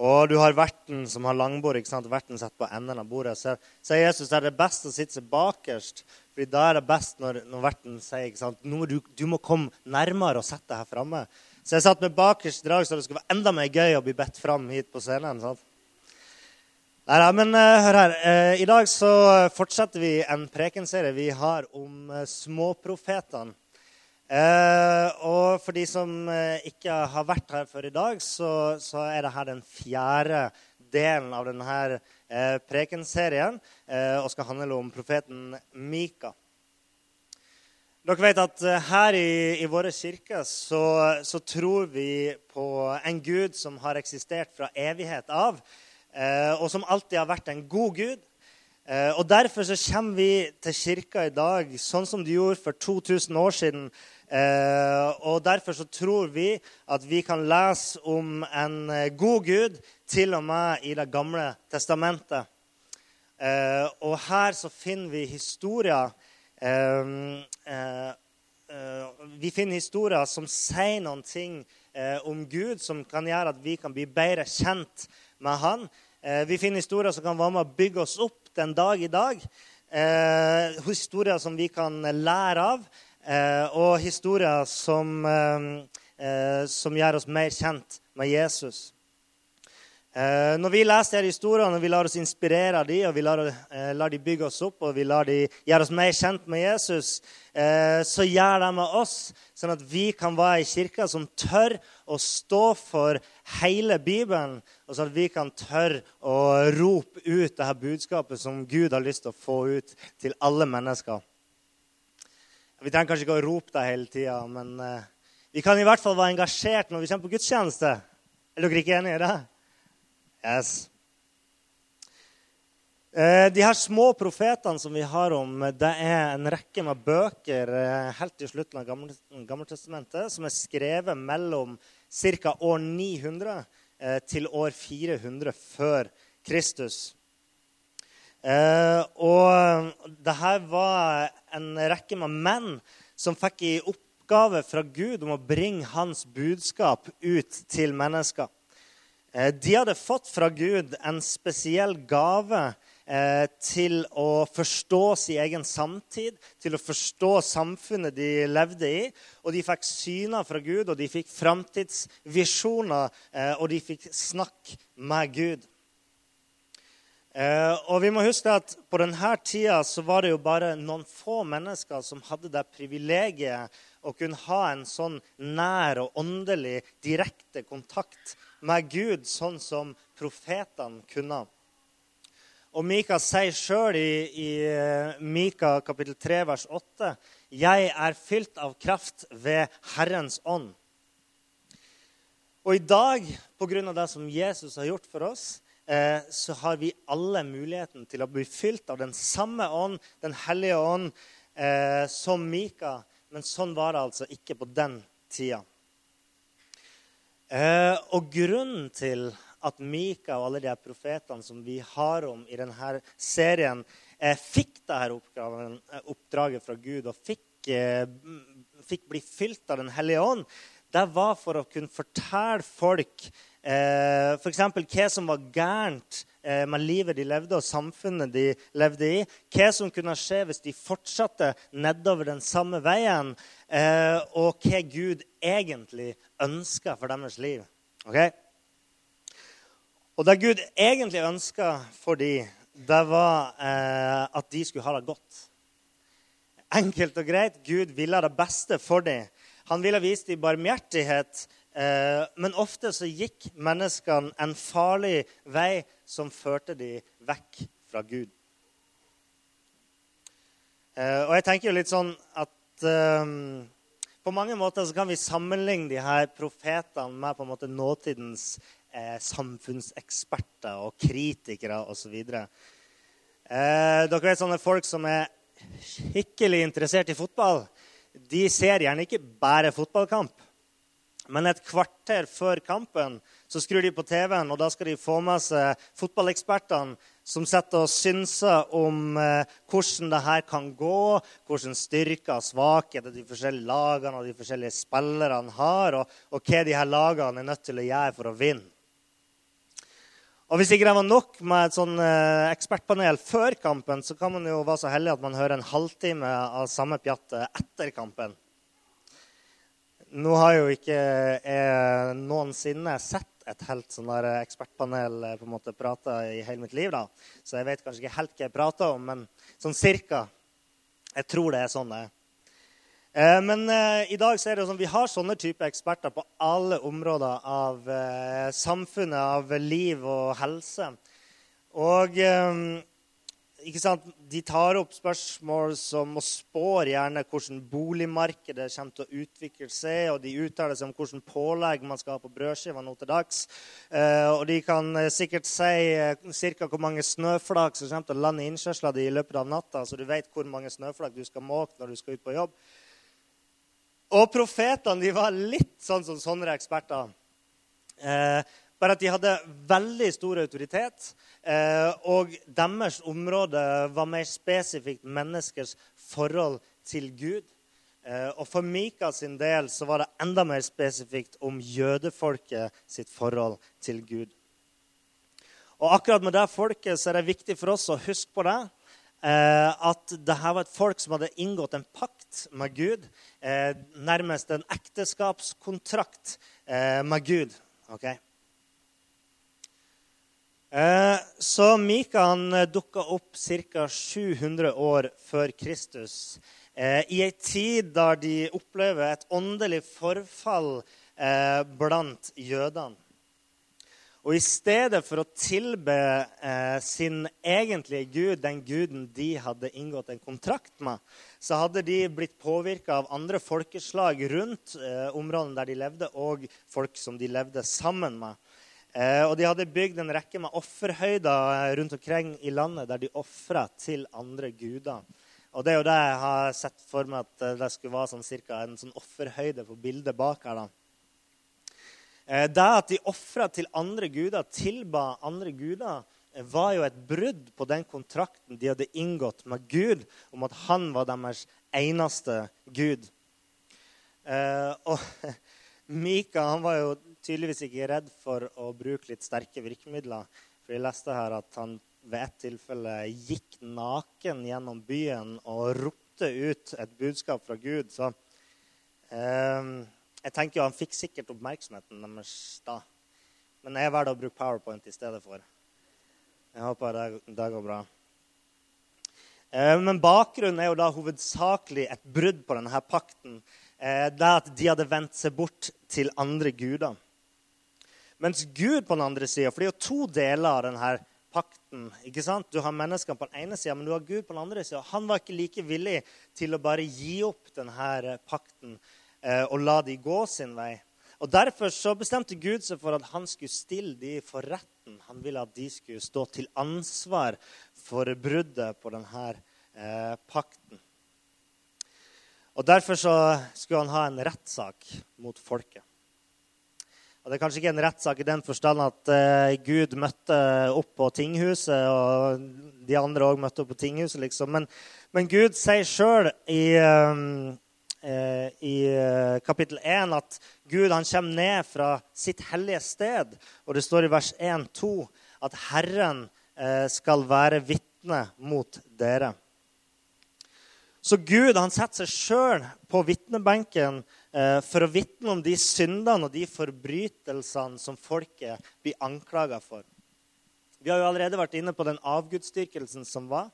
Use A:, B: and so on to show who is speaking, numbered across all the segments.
A: Og du har verten som har langbord. ikke sant? Verten setter på enden av bordet. Så sier Jesus det er best å sitte bakerst, fordi da er det best når, når verten sier ikke sant? Nå, du, du må komme nærmere og sette deg her framme. Så jeg satt med bakerst drag, så det skulle være enda mer gøy å bli bedt fram hit på scenen. sant? Nei, men uh, hør her. Uh, I dag så fortsetter vi en prekenserie vi har om uh, småprofetene. Og for de som ikke har vært her før i dag, så, så er dette den fjerde delen av denne prekenserien og skal handle om profeten Mika. Dere vet at eh, her i, i våre kirker så, så, tror vi på en Gud som har eksistert fra evighet av, eh, og som alltid har vært en god Gud. Eh, og Derfor så kommer vi til kirka i dag sånn som de gjorde for 2000 år siden. Eh, og Derfor så tror vi at vi kan lese om en eh, god Gud til og med i Det gamle testamentet. Eh, og her så finner vi historier vi finner historier som sier noen ting om Gud, som kan gjøre at vi kan bli bedre kjent med Han. vi finner historier som kan være med å bygge oss opp den dag i dag. historier som vi kan lære av, og historier som, som gjør oss mer kjent med Jesus. Eh, når vi leser disse historiene, vi lar oss inspirere av dem, og vi lar, eh, lar dem bygge oss opp og vi lar dem gjøre oss mer kjent med Jesus, eh, så gjør de med oss sånn at vi kan være ei kirke som tør å stå for hele Bibelen, og sånn at vi kan tørre å rope ut det her budskapet som Gud har lyst til å få ut til alle mennesker. Vi trenger kanskje ikke å rope det hele tida, men eh, vi kan i hvert fall være engasjert når vi kommer på gudstjeneste. Er dere ikke enige i det? Yes. Eh, de her små profetene som vi har om, det er en rekke med bøker eh, helt til slutten av Gammeltestamentet som er skrevet mellom ca. år 900 eh, til år 400 før Kristus. Og det her var en rekke med menn som fikk i oppgave fra Gud om å bringe hans budskap ut til mennesker. Eh, de hadde fått fra Gud en spesiell gave eh, til å forstå sin egen samtid, til å forstå samfunnet de levde i. Og de fikk syner fra Gud, og de fikk framtidsvisjoner, eh, og de fikk snakke med Gud. Og vi må huske at På denne tida så var det jo bare noen få mennesker som hadde det privilegiet å kunne ha en sånn nær og åndelig direkte kontakt med Gud, sånn som profetene kunne. Og Mika sier sjøl i, i, eh, Mika kapittel 3 vers 8.: Jeg er fylt av kraft ved Herrens ånd. Og i dag, pga. det som Jesus har gjort for oss, eh, så har vi alle muligheten til å bli fylt av den samme ånd, Den hellige ånd, eh, som Mika. Men sånn var det altså ikke på den tida. Eh, og grunnen til at Mika og alle de profetene som vi har om i denne serien, eh, fikk dette eh, oppdraget fra Gud og fikk, eh, fikk, bli fylt av Den hellige ånd, det var for å kunne fortelle folk eh, f.eks. hva som var gærent eh, med livet de levde, og samfunnet de levde i. Hva som kunne skje hvis de fortsatte nedover den samme veien. Eh, og hva Gud egentlig ønska for deres liv. Okay? Og det Gud egentlig ønska for dem, det var eh, at de skulle ha det godt. Enkelt og greit. Gud ville det beste for dem. Han ville vise dem barmhjertighet men ofte så gikk menneskene en farlig vei som førte dem vekk fra Gud. Eh, og jeg tenker jo litt sånn at eh, på mange måter så kan vi sammenligne de her profetene med på en måte nåtidens eh, samfunnseksperter og kritikere osv. Eh, dere vet sånne folk som er skikkelig interessert i fotball. De ser gjerne ikke bare fotballkamp. Men et kvarter før kampen så skrur de på TV-en, og da skal de få med seg fotballekspertene som sitter og synser om eh, hvordan det her kan gå, hvordan styrker og svakheter de forskjellige lagene og de forskjellige spillerne har, og, og hva de her lagene er nødt til å gjøre for å vinne. Og Hvis ikke det var nok med et sånn eh, ekspertpanel før kampen, så kan man jo være så heldig at man hører en halvtime av samme pjattet etter kampen. Nå har jo ikke jeg noensinne sett et helt sånn der ekspertpanel eh, på en måte prate i hele mitt liv, da. så jeg vet kanskje ikke helt hva jeg prater om, men sånn cirka. Jeg tror det er sånn det er. Eh, men eh, i dag er det sånn, vi har sånne type eksperter på alle områder av samfunnet, av liv og helse. Og de tar opp spørsmål som og spår gjerne hvordan boligmarkedet kommer til å utvikle seg, og de uttaler seg om hvordan pålegg man skal ha på brødskiva nå til dags. Og de kan sikkert si ca. hvor mange snøflak som kommer til å lande i innkjørsla di i løpet av natta, så du vet hvor mange snøflak du skal måke når du skal ut på jobb. Og profetene de var litt sånn som sånne eksperter. Eh, de hadde veldig stor autoritet, eh, og deres område var mer spesifikt menneskers forhold til Gud. Eh, og for Mika sin del så var det enda mer spesifikt om jødefolket sitt forhold til Gud. Og akkurat med det folket så er det viktig for oss å huske på det. Eh, at dette var et folk som hadde inngått en pakt med Gud. Nærmest en ekteskapskontrakt med Gud. Okay? Så Mika han dukka opp ca. 700 år før Kristus. I ei tid der de opplever et åndelig forfall blant jødene. Og i stedet for å tilbe eh, sin egentlige gud, den guden de hadde inngått en kontrakt med, så hadde de blitt påvirka av andre folkeslag rundt eh, områdene der de levde, og folk som de levde sammen med. Eh, og de hadde bygd en rekke med offerhøyder eh, rundt omkring i landet der de ofra til andre guder. Og det er jo det jeg har sett for meg at eh, det skulle være sånn, cirka en sånn offerhøyde på bildet bak her. da. Det at de ofra til andre guder, tilba andre guder, var jo et brudd på den kontrakten de hadde inngått med Gud om at han var deres eneste Gud. Og Mika han var jo tydeligvis ikke redd for å bruke litt sterke virkemidler. For jeg leste her at han ved et tilfelle gikk naken gjennom byen og ropte ut et budskap fra Gud. Så eh, jeg tenker jo Han fikk sikkert oppmerksomheten deres da. Men jeg velger å bruke PowerPoint i stedet for. Jeg håper det, det går bra. Eh, men bakgrunnen er jo da hovedsakelig et brudd på denne pakten. Eh, det at de hadde vendt seg bort til andre guder. Mens Gud på den andre sida For det er jo to deler av denne pakten. ikke sant? Du har menneskene på den ene sida, men du har Gud på den andre sida. Han var ikke like villig til å bare gi opp denne pakten Eh, og la de gå sin vei. Og Derfor så bestemte Gud seg for at han skulle stille de for retten. Han ville at de skulle stå til ansvar for bruddet på denne eh, pakten. Og Derfor så skulle han ha en rettssak mot folket. Og Det er kanskje ikke en rettssak i den forstand at eh, Gud møtte opp på tinghuset, og de andre òg møtte opp på tinghuset, liksom. Men, men Gud sier sjøl i, um, Eh, i eh, kapittel 1 at Gud han kommer ned fra sitt hellige sted. Og det står i vers 1-2 at Herren eh, skal være vitne mot dere. Så Gud han setter seg sjøl på vitnebenken for å vitne om de syndene og de forbrytelsene som folket blir anklaga for. Vi har jo allerede vært inne på den avgudsdyrkelsen som var.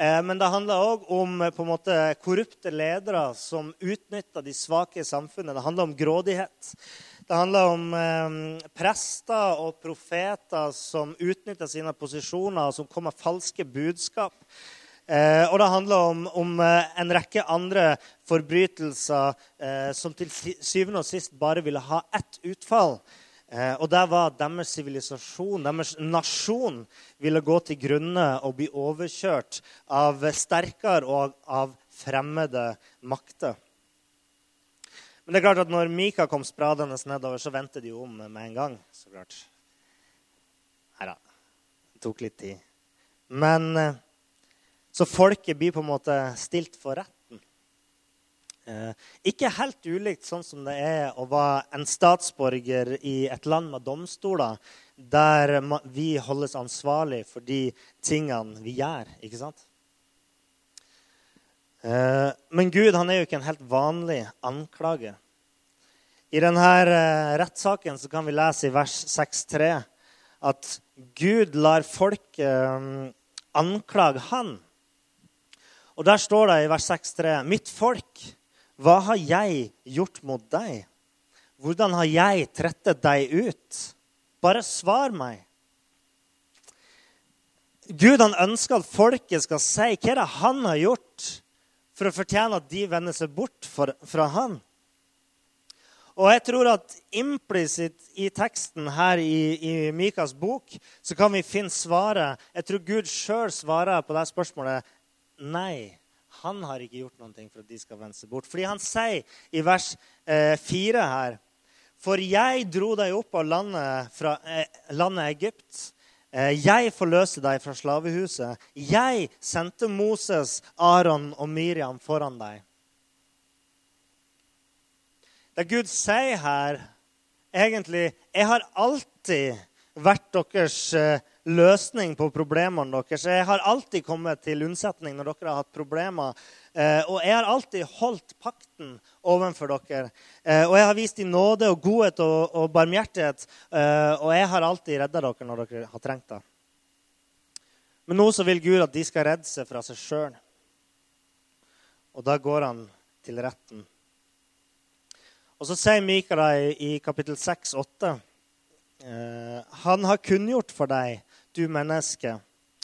A: Eh, men det handler òg om eh, måte, korrupte ledere som utnytter de svake i samfunnet. Det handler om grådighet. Det handler om eh, prester og profeter som utnytter sine posisjoner, og som kommer med falske budskap. Eh, og det handler om, om, eh, en rekke andre forbrytelser eh, som til syvende og sist bare ville ha ett utfall. Og der var deres sivilisasjon, deres nasjon, ville gå til grunne og bli overkjørt av sterkere og av fremmede makter. Men det er klart at når Mika kom spradende nedover, så vendte de om med en gang. så klart. Nei da. Det tok litt tid. Men Så folket blir på en måte stilt for retten. Eh, ikke helt ulikt sånn som det er å være en statsborger i et land med domstoler, der vi holdes ansvarlig for de tingene vi gjør. ikke sant? Eh, men Gud han er jo ikke en helt vanlig anklager. I denne eh, rettssaken kan vi lese i vers 6-3 at Gud lar folket anklage han. Og der står det i vers 6-3.: Mitt folk, hva har jeg gjort mot deg? Hvordan har jeg trettet deg ut? Bare svar meg. Gud han ønsker at folket skal si hva det han har gjort for å fortjene at de vender seg bort for, fra han. Og jeg tror at implisitt i teksten her i, i, Mikas bok så kan vi finne svaret. Jeg tror Gud sjøl svarer på det spørsmålet nei. Han har ikke gjort noe for at de skal vende seg bort. Fordi han sier i vers eh, 4 her For jeg dro deg opp av landet, fra, eh, landet Egypt Eh, jeg forløste deg fra slavehuset. Jeg sendte Moses, Aron og Miriam foran deg. Det Gud sier her, egentlig Jeg har alltid vært deres eh, løsning på problemene deres. Jeg har alltid kommet til unnsetning når dere har hatt problemer. Eh, og jeg har alltid holdt pakten overfor dere. Eh, og jeg har vist dem nåde og godhet og, barmhjertighet. Og jeg har alltid redda dere når dere har trengt det. Men nå så vil Gud at de skal redde seg fra seg sjøl. Og da går han til retten. Og så sier Mika i, kapittel 6, 8 eh, Han har kunngjort for deg du menneske,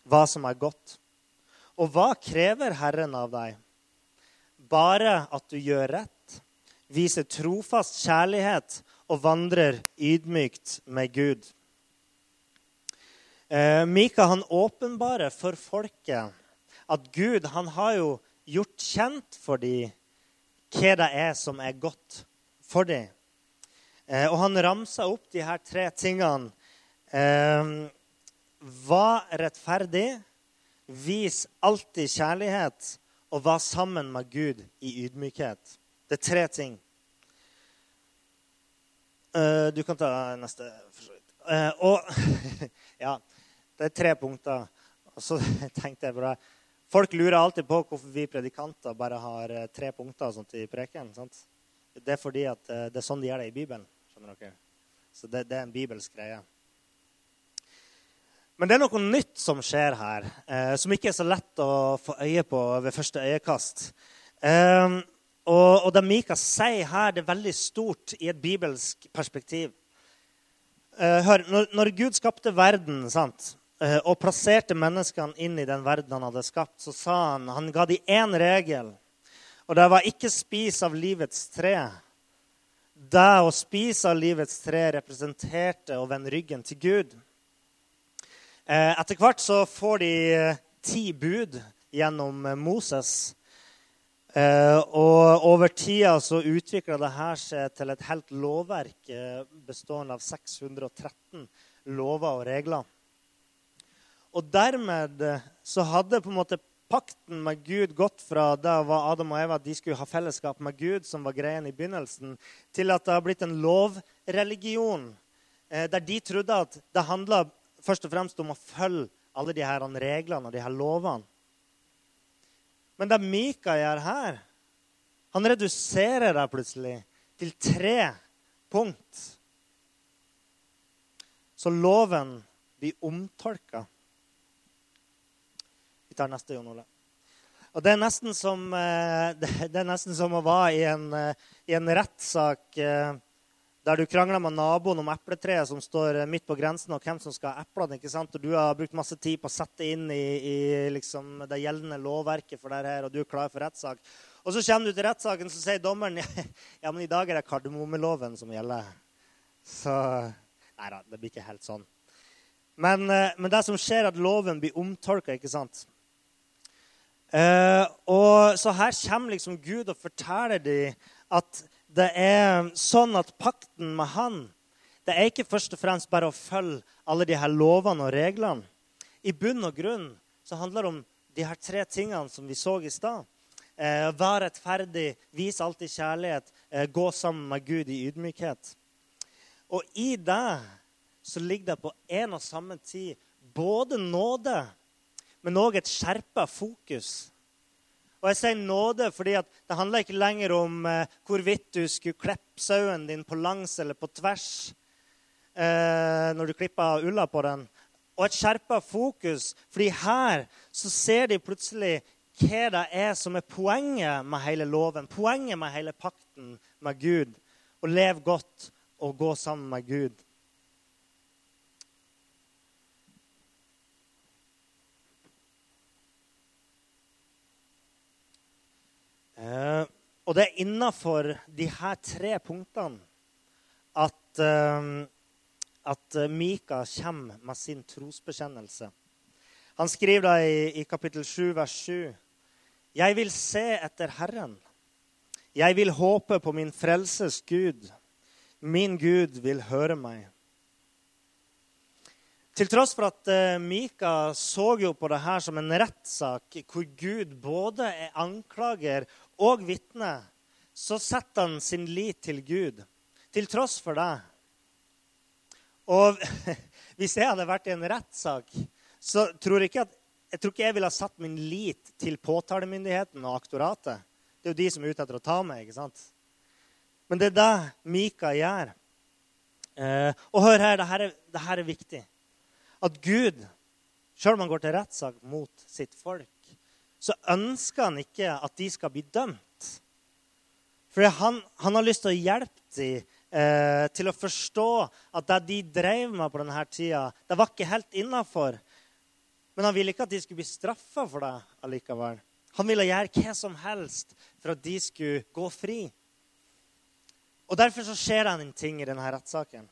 A: hva som er godt. Og hva krever Herren av deg? Bare at du gjør rett, viser trofast kjærlighet og vandrer ydmykt med Gud. Eh, Mika han åpenbarer for folket at Gud han har jo gjort kjent for dem hva det er som er godt for dem. Eh, og han ramsa opp de her tre tingene. Eh, var rettferdig, vis alltid kjærlighet, og var sammen med Gud i ydmykhet. Det er tre ting. Eh, du kan ta neste. Uh, og ja, det er tre punkter. Og så tenkte jeg bare, Folk lurer alltid på hvorfor vi predikanter bare har uh, tre punkter sånt i preken. Sant? Det er fordi at det er sånn de gjør det i Bibelen. Skjønner dere? Så det, det er en bibelsk greie. Men det er noe nytt som skjer her, eh, som ikke er så lett å få øye på ved første øyekast. Eh, og, og, det Mika sier her, det er veldig stort i et bibelsk perspektiv. Eh, hør, når, når, Gud skapte verden sant, eh, og plasserte menneskene inn i den verden han hadde skapt, så sa han han ga de én regel, og det var ikke spis av livets tre. Det å spise av livets tre representerte å vende ryggen til Gud. Eh, etter hvert så får de eh, ti bud gjennom eh, Moses. Og over tida så utvikla det her seg til et helt lovverk bestående av 613 lover og regler. Og dermed så hadde på en måte pakten med Gud gått fra da var Adam og Eva at de skulle ha fellesskap med Gud, som var greien i begynnelsen, til at det har blitt en lovreligion der de trodde at det handla først og fremst om å følge alle de her reglene og de her lovene. Men det Mika gjør her, han reduserer det plutselig til tre punkt. Så loven blir omtolka. Tar neste, Jon Ole. Og det er nesten som, eh, det er nesten som å være i en, eh, i en rettssak eh, der du krangler med naboen om epletreet som står midt på grensen, og hvem som skal ha eplene. ikke sant? Og du har brukt masse tid på å sette inn i, i liksom, det gjeldende lovverket for dette, og du er klar for rettssak. Og så kommer du til rettssaken, så sier dommeren ja, men i dag er det kardemommeloven som gjelder. Så Nei da, det blir ikke helt sånn. Men, men det som skjer, er at loven blir omtolka, ikke sant? Uh, og så her kommer liksom Gud og forteller dem at det er sånn at pakten med han det er ikke først og fremst bare å følge alle de her lovene og reglene. I bunn og grunn så handler det om de her tre tingene som vi så i stad. eh, vær rettferdig, vis alltid kjærlighet, eh, gå sammen med Gud i ydmykhet. Og i det så ligger det på en og samme tid både nåde, men òg et skjerpa fokus. Og jeg sier nåde fordi det handler ikke lenger om eh, hvorvidt du skulle klippe sauen din på langs eller på tvers eh, når du klipper ulla på den. Og et skjerpa fokus, fordi her så ser de plutselig hva det er som er poenget med hele loven, poenget med hele pakten med Gud. Å leve godt og gå sammen med Gud. Og det er innafor de her tre punktene at, eh, at Mika kommer med sin trosbekjennelse. Han skriver da i, i kapittel 7, vers 7.: Jeg vil se etter Herren. Jeg vil håpe på min frelses Gud. Min Gud vil høre meg. Til tross for at Mika så jo på det her som en rettssak hvor Gud både er anklager og vitne, så setter han sin lit til Gud. Til tross for det. Og hvis jeg hadde vært i en rettssak, så tror jeg ikke at jeg tror ikke jeg ville ha satt min lit til påtalemyndigheten og aktoratet. Det er jo de som er ute etter å ta meg. ikke sant? Men det er det Mika gjør. Eh, og hør her, det her, er, det her er viktig. At Gud, sjøl om han går til rettssak mot sitt folk, så ønsker han ikke at de skal bli dømt. For han, han har lyst til å hjelpe dem eh, til å forstå at det de drev med på denne tida, det var ikke helt innafor. Men han ville ikke at de skulle bli straffa for det allikevel. Han ville gjøre hva som helst for at de skulle gå fri. Og Derfor så skjer det en ting i denne rettssaken.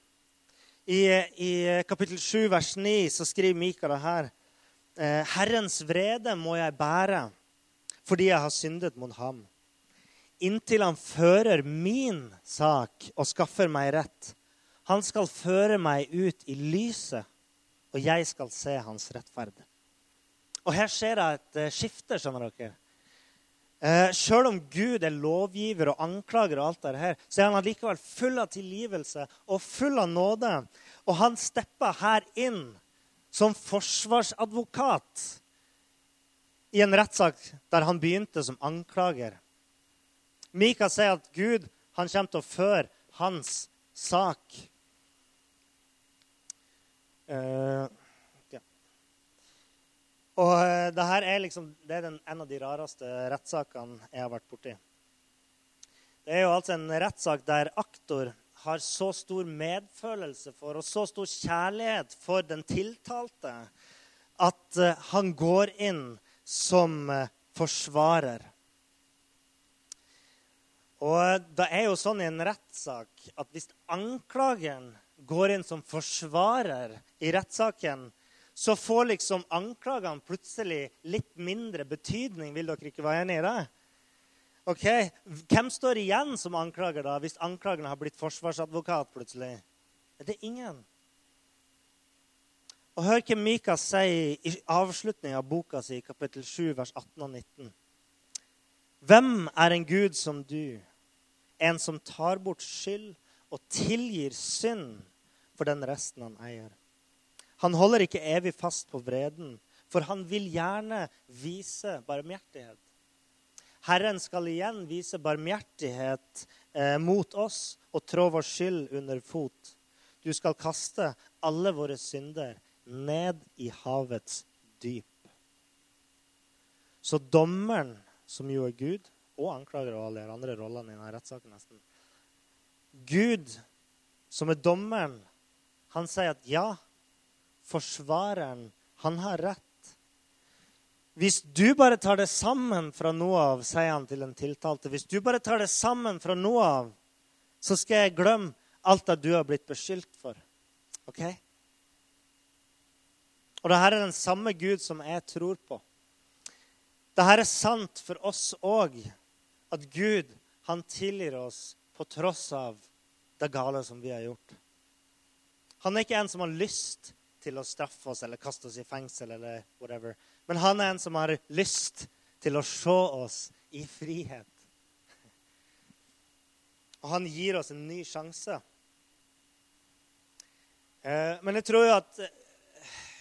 A: I, I, kapittel 7, vers 9 så skriver Mikael det her. Eh, Herrens vrede må jeg bære fordi jeg har syndet mot ham. Inntil han fører min sak og skaffer meg rett. Han skal føre meg ut i lyset, og jeg skal se hans rettferd. Og her skjer det et eh, skifte, skjønner dere. Eh, Sjøl om Gud er lovgiver og anklager, og alt det her, så er han allikevel full av tilgivelse og full av nåde. Og han stepper her inn som forsvarsadvokat i en rettssak der han begynte som anklager. Mika sier at Gud han kommer til å føre hans sak. Uh, og uh, det her er liksom, det er den, en av de rareste rettssakene jeg har vært borti. Det er jo altså en rettssak der aktor har så stor medfølelse for og så stor kjærlighet for den tiltalte at uh, han går inn som uh, forsvarer. Og det er jo sånn i en rettssak at hvis anklageren går inn som forsvarer i rettssaken, så får liksom anklagene plutselig litt mindre betydning. Vil dere ikke være enig i det? Ok, Hvem står igjen som anklager da, hvis anklageren har blitt forsvarsadvokat plutselig? Det er ingen. Og Hør hva Mika sier i avslutningen av boka si, kapittel 7, vers 18 og 19. Hvem er en Gud som du, en som tar bort skyld og tilgir synd for den resten han eier? Han holder ikke evig fast på vreden, for han vil gjerne vise barmhjertighet. Herren skal igjen vise barmhjertighet eh, mot oss og trå vår skyld under fot. Du skal kaste alle våre synder ned i havets dyp. Så dommeren, som jo er Gud, og anklager og alle de andre rollene i denne rettssaken nesten Gud, som er dommeren, han sier at ja, forsvareren, han har rett. Hvis du bare tar det sammen fra noe av, sier han til den tiltalte, hvis du bare tar det sammen fra noe av, så skal jeg glemme alt det du har blitt beskyldt for. OK? Og dette er den samme Gud som jeg tror på. Dette er sant for oss òg, at Gud han tilgir oss på tross av det gale som vi har gjort. Han er ikke en som har lyst til å straffe oss eller kaste oss i fengsel. eller whatever. Men han er en som har lyst til å se oss i frihet. Og han gir oss en ny sjanse. Eh, men jeg tror jo at eh,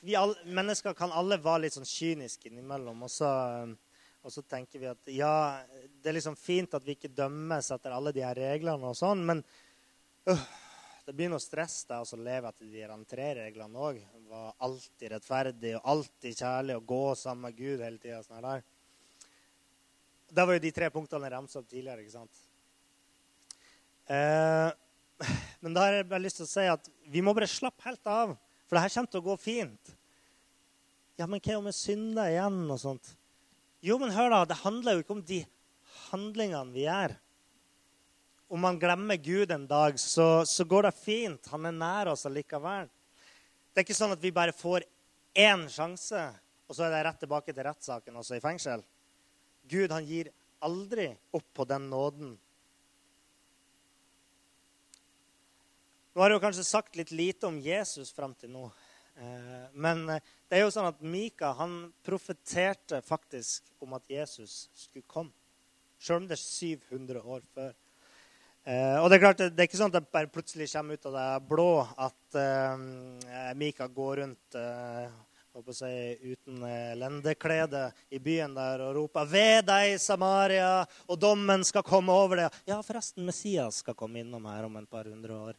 A: vi alle, mennesker kan alle være litt sånn kyniske innimellom. Og så, og så, tenker vi at ja, det er liksom fint at vi ikke dømmes etter alle de her reglene og sånn, men uh, det begynner å stresse deg å leve etter de tre reglene òg. Være alltid rettferdig og alltid kjærlig og gå sammen med Gud hele tida. Sånn det var jo de tre punktene jeg ramset opp tidligere. ikke sant? Eh, men da har jeg bare lyst til å si at vi må bare slappe helt av. For det her kommer til å gå fint. Ja, men hva om jeg synder igjen? og sånt? Jo, men hør da, det handler jo ikke om de handlingene vi gjør. Om man glemmer Gud en dag, så, så går det fint. Han er nær oss allikevel. Det er ikke sånn at vi bare får én sjanse, og så er det rett tilbake til rettssaken, også i fengsel. Gud han gir aldri opp på den nåden. Nå har jeg jo kanskje sagt litt lite om Jesus fram til nå. Eh, men eh, det er jo sånn at Mika han profeterte faktisk om at Jesus skulle komme. Selv om det er 700 år før. Eh, og Det er klart, det er ikke sånn at det bare plutselig kommer ut av det blå at Mika går rundt si, uten eh, lendeklede i byen der og roper 'Ved deg, Samaria, og dommen skal komme over deg'. Ja, forresten, Messias skal komme innom her om et par hundre år.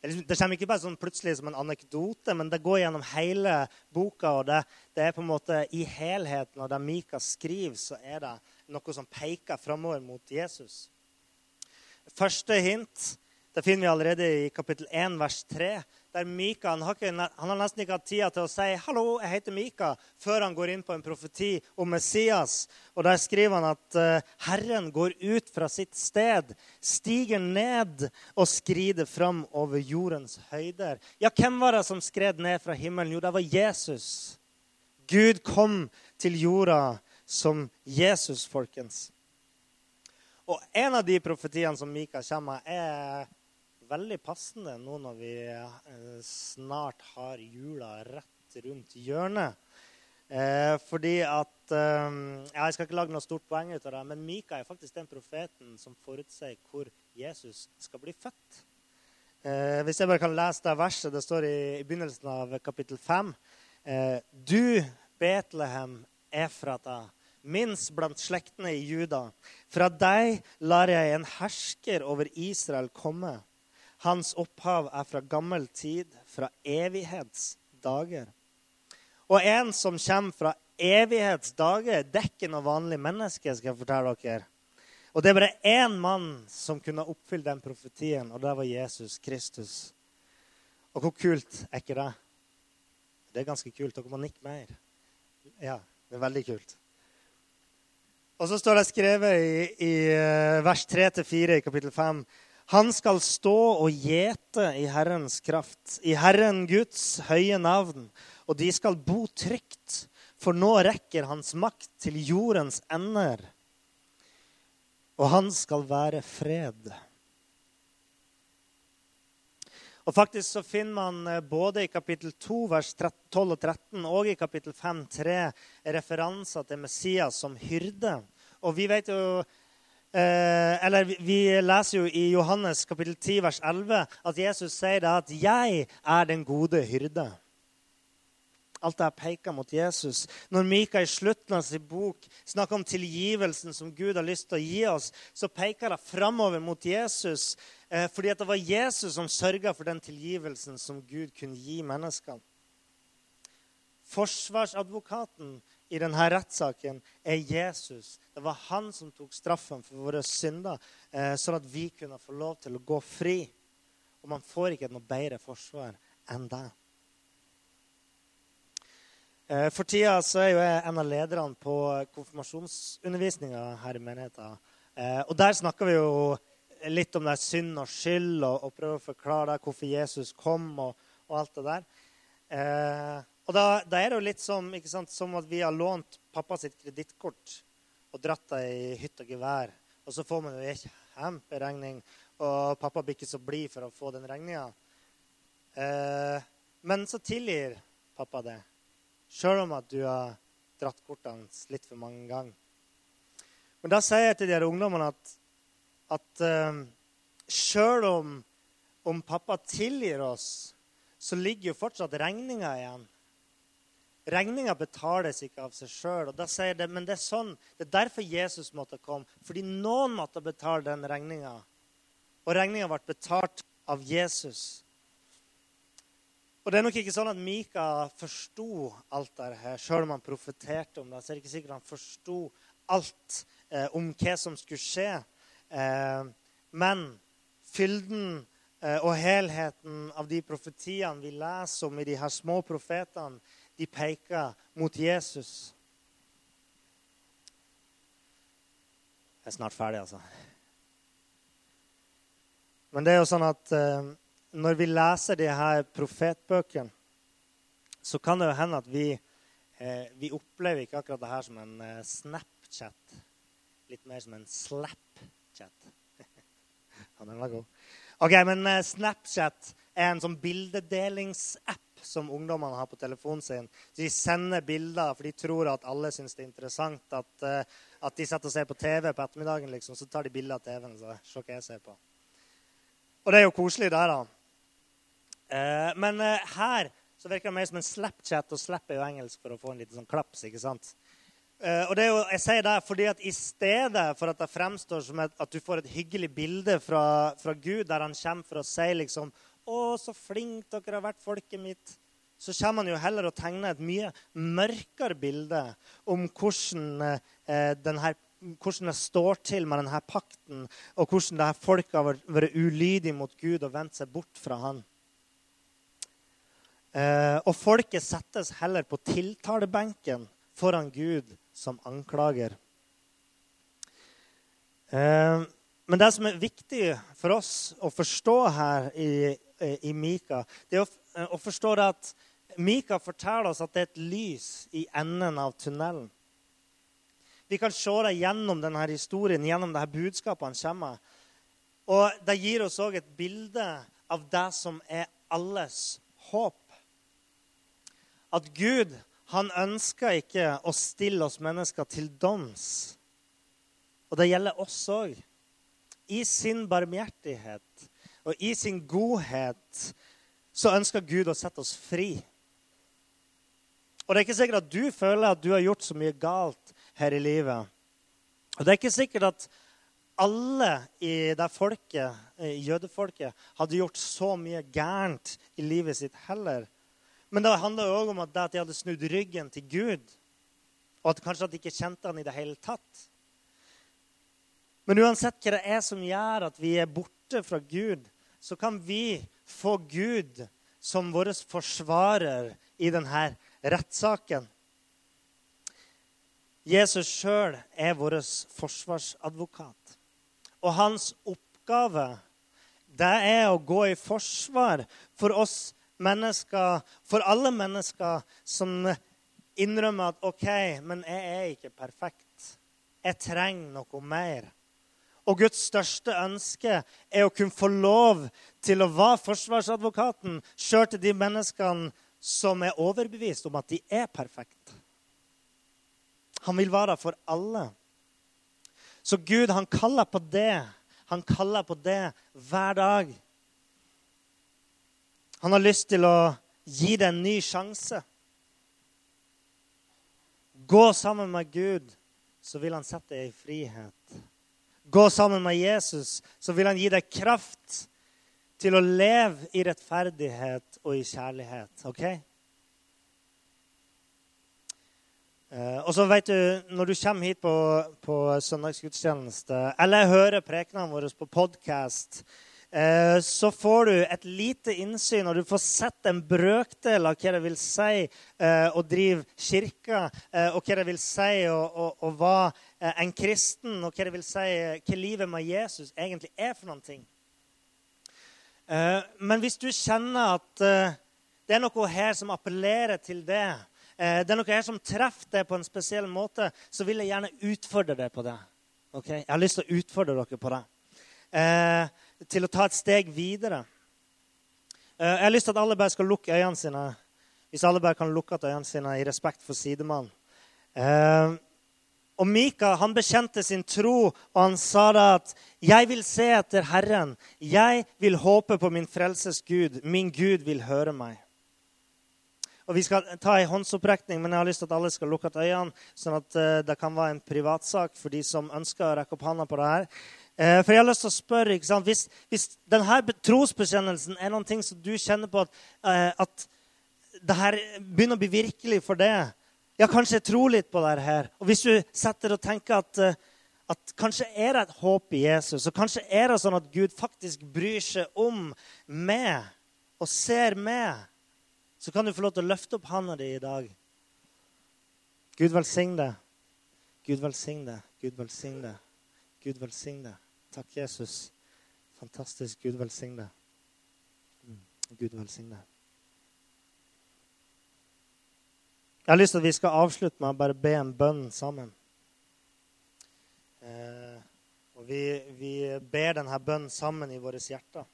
A: Det, liksom, det kommer ikke bare sånn plutselig som en anekdote, men det går gjennom hele boka. og det, det er på en måte I helheten, av det Mika skriver, så er det noe som peker framover mot Jesus. Første hint det finner vi allerede i kapittel 1, vers 3 der Mika han har, ikke, han har, nesten ikke hatt tida til å si 'Hallo, jeg heter Mika', før han går inn på en profeti om Messias. Og Der skriver han at uh, Herren går ut fra sitt sted, stiger ned og skrider fram over jordens høyder. Ja, hvem var det som skred ned fra himmelen? Jo, det var Jesus. Gud kom til jorda som Jesus, folkens. Og en av de profetiene som Mika kommer med, er veldig passende nå når vi eh, snart har jula rett rundt hjørnet. Eh, fordi at eh, Jeg skal ikke lage noe stort poeng ut av det, men Mika er faktisk den profeten som forutsier hvor Jesus skal bli født. Eh, hvis jeg bare kan lese det verset, det står i, i begynnelsen av kapittel 5. Eh, du, Betlehem, Efrata, minst blant slektene i Juda. Fra deg lar jeg en hersker over Israel komme. Hans opphav er fra gammel tid, fra evighetsdager. Og en som kommer fra evighetsdager, det er ikke noe vanlig menneske. skal jeg fortelle dere. Og det er bare én mann som kunne oppfylle den profetien, og det var Jesus Kristus. Og hvor kult er ikke det? Det er ganske kult. Dere må nikke mer. Ja, det er veldig kult. Og så står det skrevet i, i eh, vers 3-4 i kapittel 5 han skal stå og gjete i Herrens kraft, i Herren Guds høye navn, og de skal bo trygt, for nå rekker hans makt til jordens ender. Og han skal være fred. Og faktisk så finner man eh, både i kapittel 2, vers 12 og 13, og i kapittel 5, 3 referanser til Messias som hyrde. Og vi vet jo Eh, eller Vi leser jo i Johannes kapittel 10, vers 11 at Jesus sier det at 'jeg er den gode hyrde'. Alt det peker mot Jesus. Når Mika i slutten av sin bok snakker om tilgivelsen som Gud har lyst til å gi oss, så peker det framover mot Jesus. Eh, fordi det var Jesus som sørga for den tilgivelsen som Gud kunne gi menneskene. Forsvarsadvokaten i denne rettssaken er Jesus. Det var han som tok straffen for våre synder, eh, sånn at vi kunne få lov til å gå fri. Og man får ikke noe bedre forsvar enn det. Eh, for tida så er jo jeg en av lederne på konfirmasjonsundervisninga her i menigheten. Og der snakker vi jo litt om det er synd og skyld, og, og prøver å forklare hvorfor Jesus kom, og, og alt det der. Eh, og da, da, er det jo litt som, sant, som at vi har lånt pappa sitt kredittkort og dratt det i hytt og gevær. Og så får man jo en kjemperegning, og pappa blir ikke så blid for å få den regninga. Eh, men så tilgir pappa det, sjøl om at du har dratt kortene litt for mange ganger. Men da sier jeg til de her ungdommene at, at uh, sjøl om, om pappa tilgir oss, så ligger jo fortsatt regninga igjen. Regninga betales ikke av seg sjøl. Det, men det er sånn, det er derfor Jesus måtte komme. Fordi noen måtte betale den regninga. Og regninga ble betalt av Jesus. Og det er nok ikke sånn at Mika forsto alt dette, sjøl om han profeterte om det. Så er det ikke sikkert han forsto alt eh, om hva som skulle skje. Eh, men fylden eh, og helheten av de profetiene vi leser om i de her små profetene, de peker mot Jesus. Jeg er snart ferdig, altså. Men det er jo sånn at eh, når vi leser de her profetbøkene, så kan det jo hende at vi, vi opplever ikke akkurat det her som en Snapchat. Litt mer som en Slapchat. Han er god. Ok, men eh, Snapchat er en sånn bildedelingsapp som ungdommene har på telefonen sin. De sender bilder, for de tror at alle syns det er interessant. At, uh, at de setter og ser på TV på ettermiddagen, liksom, så tar de bilder av TV-en. så se hva jeg ser på. Og det er jo koselig der, da. Eh, men eh, her så virker det mer som en Snapchat, og slap er jo engelsk for å få en liten sånn klaps. ikke sant? Eh, og det er jo, Jeg sier det fordi at i stedet for at det fremstår som et, at du får et hyggelig bilde fra, fra, Gud, der han kommer for å si liksom 'Å, så flink dere har vært, folket mitt', så kommer han jo heller og tegner et mye mørkere bilde om hvordan, eh, denne, hvordan det står til med denne pakten, og hvordan det her folket har vært ulydig mot Gud og vendt seg bort fra han. Eh, og folket settes heller på tiltalebenken foran Gud som anklager. Eh, men det som er viktig for oss å forstå her i, i Mika, det er å, å forstå det at Mika forteller oss at det er et lys i enden av tunnelen. Vi kan se det gjennom denne historien, gjennom dette budskapet han kommer. Og det gir oss òg et bilde av det som er alles håp at Gud han ønsker ikke å stille oss mennesker til doms. Og det gjelder oss òg. I sin barmhjertighet og i sin godhet så ønsker Gud å sette oss fri. Og det er ikke sikkert at du føler at du har gjort så mye galt her i livet. Og det er ikke sikkert at alle i det folket, jødefolket hadde gjort så mye gærent i livet sitt heller. Men det handla òg om at, de hadde snudd ryggen til Gud, og at kanskje at de ikke kjente han i det hele tatt. Men uansett hva det er som gjør at vi er borte fra Gud, så kan vi få Gud som vår forsvarer i denne rettssaken. Jesus sjøl er vår forsvarsadvokat. Og hans oppgave det er å gå i forsvar for oss mennesker, for alle mennesker som innrømmer at OK, men jeg er ikke perfekt. Jeg trenger noe mer. Og Guds største ønske er å kunne få lov til å være forsvarsadvokaten sjøl til de menneskene som er overbevist om at de er perfekte. Han vil være for alle. Så Gud, han kaller på det. Han kaller på det hver dag. Han har lyst til å gi deg en ny sjanse. Gå sammen med Gud, så vil han sette deg i frihet. Gå sammen med Jesus, så vil han gi deg kraft til å leve i rettferdighet og i kjærlighet. OK? Eh, og så vet du, Når du kommer hit på, på søndagsgudstjeneste eller hører prekenene våre på podkast, så får du et lite innsyn, og du får sett en brøkdel av hva det vil si eh, å drive kirka, eh, og hva det vil si å, å, å være en kristen, og hva det vil si hva livet med Jesus egentlig er for noen ting. Men hvis du kjenner at det er noe her som appellerer til det, det er noe her som treffer deg på en spesiell måte, så vil jeg gjerne utfordre deg på det. Okay? Jeg har lyst til å utfordre dere på det. Eh, til å ta et steg videre. Eh, jeg har lyst til at alle bare skal lukke øynene sine. Hvis alle bare kan lukke øynene sine i respekt for sidemannen. Eh, Og Mika han bekjente sin tro, og han sa da at 'Jeg vil se etter Herren. Jeg vil håpe på min frelses Gud. Min Gud vil høre meg.' Og Vi skal ta en håndsopprekning, men jeg har lyst til at alle skal lukke øynene, sånn at uh, det kan være en privatsak for de som ønsker å rekke opp hånda på det her. Uh, for jeg har lyst til å spørre? Hvis, hvis denne trosbekjennelsen er noe som du kjenner på at, uh, at det her begynner å bli virkelig for deg Ja, kanskje jeg tror litt på det her. Og hvis du setter og tenker at, at kanskje er det et håp i Jesus, og kanskje er det sånn at Gud faktisk bryr seg om meg og ser meg så kan du få lov til å løfte opp hånda di i dag. Gud velsign deg. Gud velsign deg. Gud velsign deg. Gud velsign deg. Takk, Jesus. Fantastisk. Gud velsigne. Mm. Gud velsigne. Jeg har lyst til at vi skal avslutte med å bare be en bønn sammen. Eh, og vi, vi ber denne bønnen sammen i våre hjerter.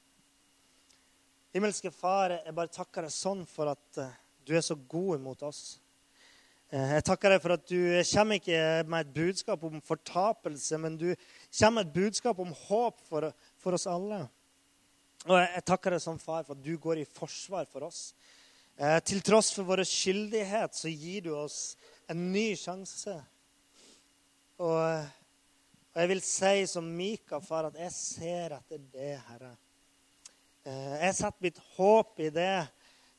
A: Himmelske Far, jeg bare takker deg sånn for at eh, du er så god imot oss. Eh, jeg takker deg for at du kommer ikke med et budskap om fortapelse, men du kommer med et budskap om håp for, for oss alle. Og jeg takker deg som far, for at du går i forsvar for oss. Eh, til tross for vår skyldighet så gir du oss en ny sjanse. Og, og jeg vil si som Mika, far, at jeg ser etter det, Herre. Eh, jeg setter mitt håp i det.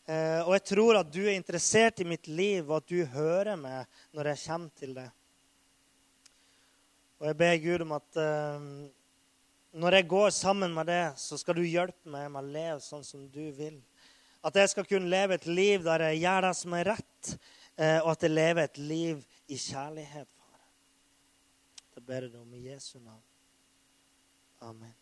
A: Eh, og jeg tror at du er interessert i mitt liv, og at du hører meg når jeg kommer til det. Og jeg ber Gud om at eh, når jeg går sammen med det, så skal du hjelpe meg med å leve sånn som du vil. At jeg skal kunne leve et liv der jeg gjør det som er rett, og at jeg lever et liv i kjærlighet, far. Det ber jeg om i Jesu navn. Amen.